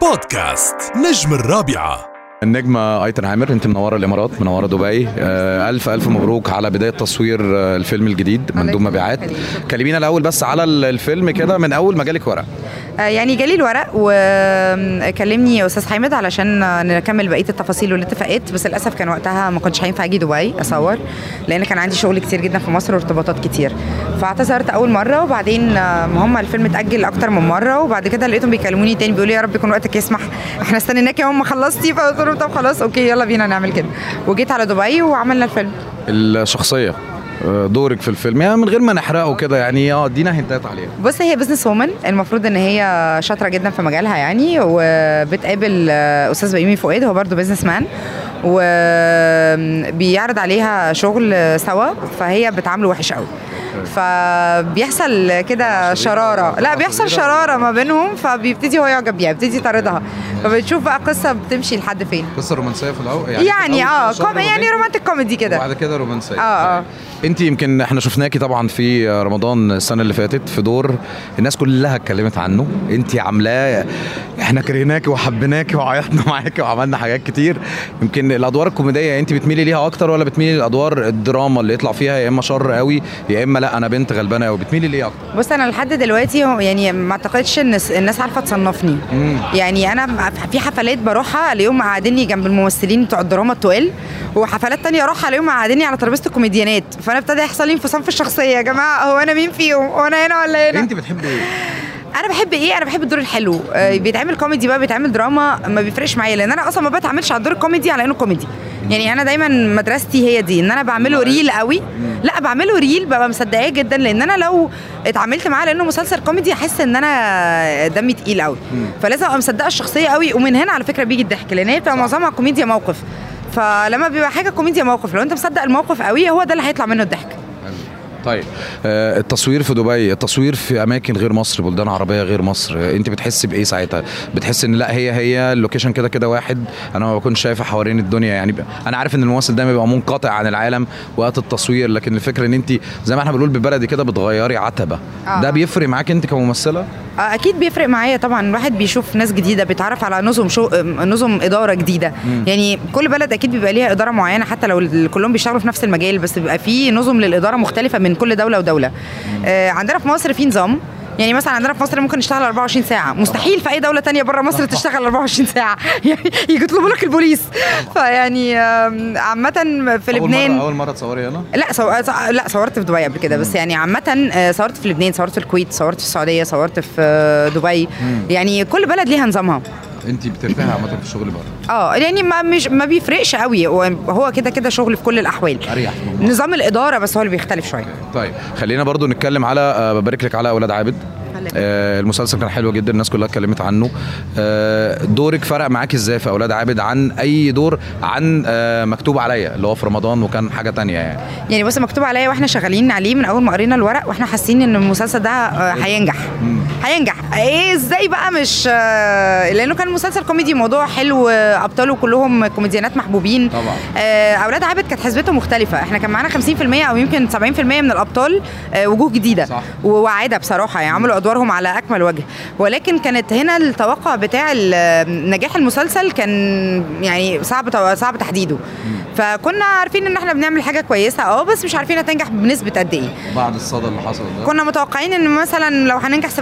بودكاست نجم الرابعة. النجمة أيتن عامر أنت منورة الإمارات منورة دبي. آه، ألف ألف مبروك على بداية تصوير آه، الفيلم الجديد مندوب مبيعات. كلمينا الأول بس على ال- الفيلم كده من أول ما جالك ورق. يعني جالي الورق وكلمني أستاذ حامد علشان نكمل بقية التفاصيل والاتفاقات. بس للأسف كان وقتها ما كنتش هينفع أجي دبي أصور لأن كان عندي شغل كتير جدا في مصر وارتباطات كتير. فاعتذرت أول مرة وبعدين آه، هم الفيلم اتأجل أكتر من مرة وبعد كده لقيتهم بيكلموني تاني بيقولوا يا رب يكون وقتك يسمح. إحنا استنيناك يوم ما خلصتي. فقلت لهم طب خلاص okay يلا بينا نعمل كده. وجيت على دبي وعملنا الفيلم. الشخصية. آه، دورك في الفيلم. يعني من غير ما نحرقه كده يعني آه ادينا hint ات عليها بص هي business woman المفروض إن هي شاطرة جدا في مجالها يعني وبتقابل أستاذ بيومي فؤاد هو برضو businessman وبيعرض عليها شغل سوا فهي بتعامله وحش قوي. فبيحصل كده شرارة. لا بيحصل شرارة ما بينهم فبيبتدي هو يعجب بيها بيبتدي يطاردها. فبتشوف بقى قصه بتمشي لحد فين. قصة رومانسية في الأول؟ يعني آه كوم يعني romantic comedy كده. وبعد كده رومانسية. آه آه. انت يمكن إحنا شفناكي طبعا في رمضان السنة اللي فاتت في دور الناس كلها اتكلمت عنه. انت عاملاه إحنا كرهناكي وحبيناكي وعيطنا معاكي وعملنا حاجات كتير. يمكن الأدوار الكوميدية انت بتميلي ليها أكتر ولا بتميلي للادوار الدراما اللي يطلع فيها؟ يا إما شر قوي يا إما لا. أنا بنت غلبانة قوي بتميلي ليه أكتر؟ بص أنا لحد دلوقتي يعني ما اعتقدش إن الناس عارفة تصنفني. مم. يعني أنا في حفلات بروحها الاقيهم قاعديني جنب الممثلين بتوع الدراما التقال وحفلات تانية أروحها الاقيهم قاعديني على ترابيزة الكوميديانات. فأنا ابتدى يحصل لي انفصام في الشخصية. يا جماعة هو أنا مين فيهم؟ هو أنا هنا ولا هنا؟ انت بتحبي إيه؟ أنا بحب إيه؟ أنا بحب الدور الحلو. آه، بيتعمل كوميدي بقى بيتعمل دراما ما بيفرقش معايا لأن أنا أصلا ما بتعاملش على الدور الكوميدي على انه كوميدي. يعني أنا دايما مدرستي هي دي ان أنا بعمله real قوي. لا بعمله real ببقى مصدقاه جدا لأن أنا لو اتعاملت معاه لأنه مسلسل كوميدي احس ان أنا دمي تقيل قوي. فلازم ابقى مصدقه الشخصيه قوي ومن هنا على فكرة بيجي الضحك لأن هي بتبقى معظمها كوميديا موقف. فلما بيبقى حاجة كوميديا موقف لو انت مصدق الموقف قوي هو ده اللي هيطلع منه الضحك. طيب آه، التصوير في دبي التصوير في أماكن غير مصر بلدان عربية غير مصر أنت بتحس بإيه ساعتها؟ بتحس إن لأ هي هي ال location كده كده واحد أنا ما بكونش شايفه حوالين الدنيا يعني أنا عارف إن الممثل دايما بيبقى منقطع عن العالم وقت التصوير لكن الفكرة إن أنت زي ما إحنا بنقول بالبلدي كده بتغيري عتبة. آه. ده بيفرق معاك أنت كممثلة؟ أكيد بيفرق معايا طبعا. الواحد بيشوف ناس جديدة بيتعرف على نظم شو نظم إدارة جديدة. يعني كل بلد أكيد بيبقى ليها إدارة معينة حتى لو كلهم بيشتغلوا في نفس المجال بس بيبقى في نظم للإدارة مختلفة من كل دولة ودولة. آه عندنا في مصر في نظام يعني مثلا عندنا في مصر ممكن نشتغل 24 ساعة. مستحيل في أي دولة تانية بره مصر تشتغل 24 ساعة. يعني يطلبوا لك البوليس. فيعني عامة في لبنان اول مره أول مرة تصوري هنا؟ لا سو... لا صورت في دبي قبل كده. بس يعني عامة آه، صورت في لبنان صورت في الكويت صورت في السعودية صورت في آه، دبي. يعني كل بلد ليها نظامها. انت بترتاحي عامة في الشغل بره آه يعني ما مش ما بيفرقش قوي. هو كده كده شغل في كل الأحوال. أريح. نظام الإدارة بس هو اللي بيختلف شوية. طيب خلينا برضو نتكلم على آه، ببارك لك على أولاد عابد. آه المسلسل كان حلو جدا الناس كلها اتكلمت عنه. آه دورك فرق معاك إزاي في أولاد عابد عن أي دور؟ عن آه مكتوب عليا اللي هو في رمضان وكان حاجة تانية يعني. يعني بص مكتوب عليا وإحنا شغالين عليه من أول ما قرينا الورق وإحنا حاسين إن المسلسل ده آه، هينجح. هينجح. إيه إزاي بقى مش آه، لأنه كان مسلسل كوميدي موضوع حلو آه، ابطاله كلهم كوميديانات محبوبين. طبعا. أولاد عابد كانت حسبته مختلفة. إحنا كان معانا 50% أو يمكن 70% من الأبطال وجوه جديدة صح. وواعده بصراحة يعني عملوا ادوارهم على أكمل وجه. ولكن كانت هنا التوقع بتاع نجاح المسلسل كان يعني صعب صعب تحديده. فكنا عارفين إن إحنا بنعمل حاجة كويسة. أه بس مش عارفين هتنجح بنسبة قد إيه. بعد الصدى اللي حصل ده. كنا متوقعين إن مثلا لو هننجح 70%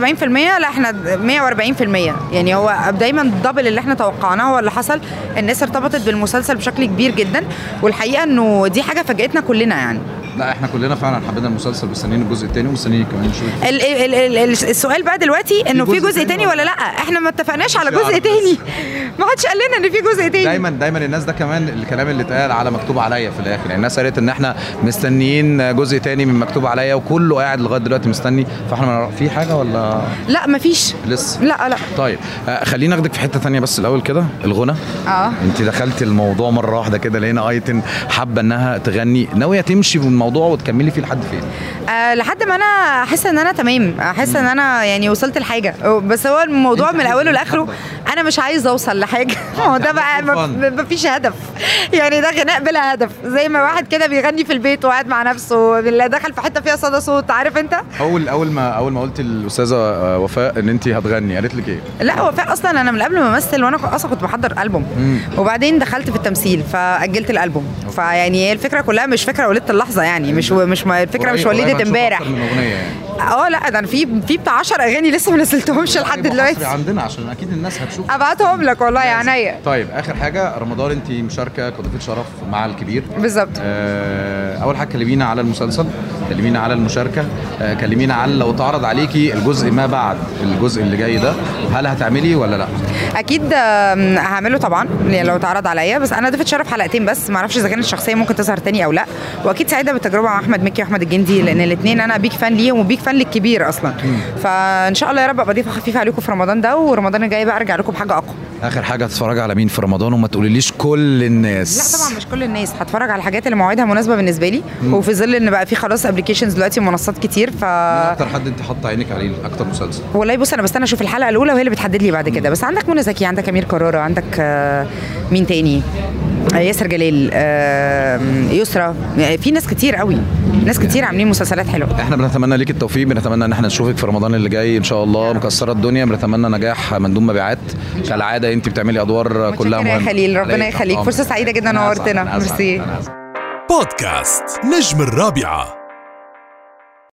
لا إحنا 140% يعني هو دايما الدبل اللي إحنا توقعناه هو اللي حصل. الناس ارتبطت بالمسلسل بشكل كبير جدا. والحقيقة إنه دي حاجة فاجئتنا كلنا يعني. لا إحنا كلنا فعلا حبينا المسلسل مستنيين الجزء الثاني ومستنيين كمان نشوف. ال ال ال ال السؤال بقى دلوقتي إنه في جزء تاني ولا لأ؟ إحنا ما اتفقناش على جزء تاني. ما حدش قال لنا إن في جزء تاني. دايما دايما الناس ده كمان الكلام اللي اتقال على مكتوب عليا في الآخر. يعني الناس قالت إن إحنا مستنيين جزء تاني من مكتوب عليا وكله قاعد لغاية دلوقتي مستني. فإحنا ما في حاجة ولا؟ لأ مفيش لسه. لأ لأ. طيب آه، خلينا ناخدك في حتة تانية بس الأول كده الغنى. آه. أنت دخلتي الموضوع مرة واحدة كده لقينا أيتن حابة إنها تغني. ناوية تمشي في الموضوع وتكملي فيه لحد فين؟ آه لحد ما أنا أحس إن أنا تمام. أحس إن أنا يعني وصلت لحاجة. بس هو الموضوع من أوله لآخره. أنا مش عايزة أوصل لحاجة. هو ده بقى ما- ما فيش هدف. يعني ده غناء بلا هدف. زي ما واحد كده بيغني في البيت وقاعد مع نفسه بالله دخل في حتة فيها صدى صوت عارف أنت؟ أول أول ما أول ما قلت للأستاذة آه، وفاء إن انت هتغني قالت لك إيه؟ لا فعلا أصلا أنا من قبل ما أمثل وأنا أصلا كنت بحضر ألبوم. وبعدين دخلت في التمثيل فأجلت الألبوم. فيعني هي الفكرة كلها مش فكرة وليده اللحظة يعني. مش مش الفكرة مش قريب- قريب وليدة امبارح. يعني. آه لا ده أنا في في بتاع 10 اغاني لسه ما نزلتهمش لحد دلوقتي. عندنا عشان أكيد الناس هتشوف. ابعتهم لك والله يا عينيا. طيب آخر حاجة رمضان انت مشاركة كضيفه شرف مع الكبير. بالظبط. آه، أول حاجة كلمينا على المسلسل كلمينا على المشاركة آه، كلمينا على لو اتعرض عليكي الجزء ما بعد الجزء اللي جاي ده هل هتعملي ولا لا؟ أكيد هعمله طبعا يعني لو اتعرض عليا. بس أنا ضيفة شرف حلقتين بس ما أعرفش إذا كانت الشخصية ممكن تظهر تاني أو لا. وأكيد سعيدة بالتجربة مع أحمد مكي وأحمد الجندي لأن الاثنين أنا بيك فان ليهم وبيك فان للكبير أصلا. فإن شاء الله يا رب أبقى ضيفة خفيفة عليكم في رمضان ده ورمضان الجاي بقى أرجع لكم بحاجة أقوى. آخر حاجة هتتفرجي على مين في رمضان وما تقوليليش كل الناس. لا طبعا مش كل الناس هتفرج على الحاجات اللي مواعيدها مناسبة بالنسبة لي. وفي ظل إن بقى في خلاص applications دلوقتي ومنصات كتير ف مين أكتر حد أنت حاطة عينك عليه أكتر مسلسل؟ والله بص أنا بستنى أشوف الحلقة الأولى وهي اللي بتحدد لي بعد كده. بس عندك منى زكي عندك أمير كرارة عندك آه، مين تاني؟ ياسر جلال آه، يسرا يعني في ناس كتير قوي ناس كتير عاملين مسلسلات حلوة. إحنا بنتمنى ليك التوفيق بنتمنى ان إحنا نشوفك في رمضان اللي جاي إن شاء الله مكسرة الدنيا بنتمنى نجاح مندوب مبيعات. كالعادة انت بتعملي أدوار كلها متشكرة يا مهمة. خليل ربنا يخليك. طبعاً. فرصة سعيدة جدا نورتنا ميرسي. بودكاست نجم الرابعة.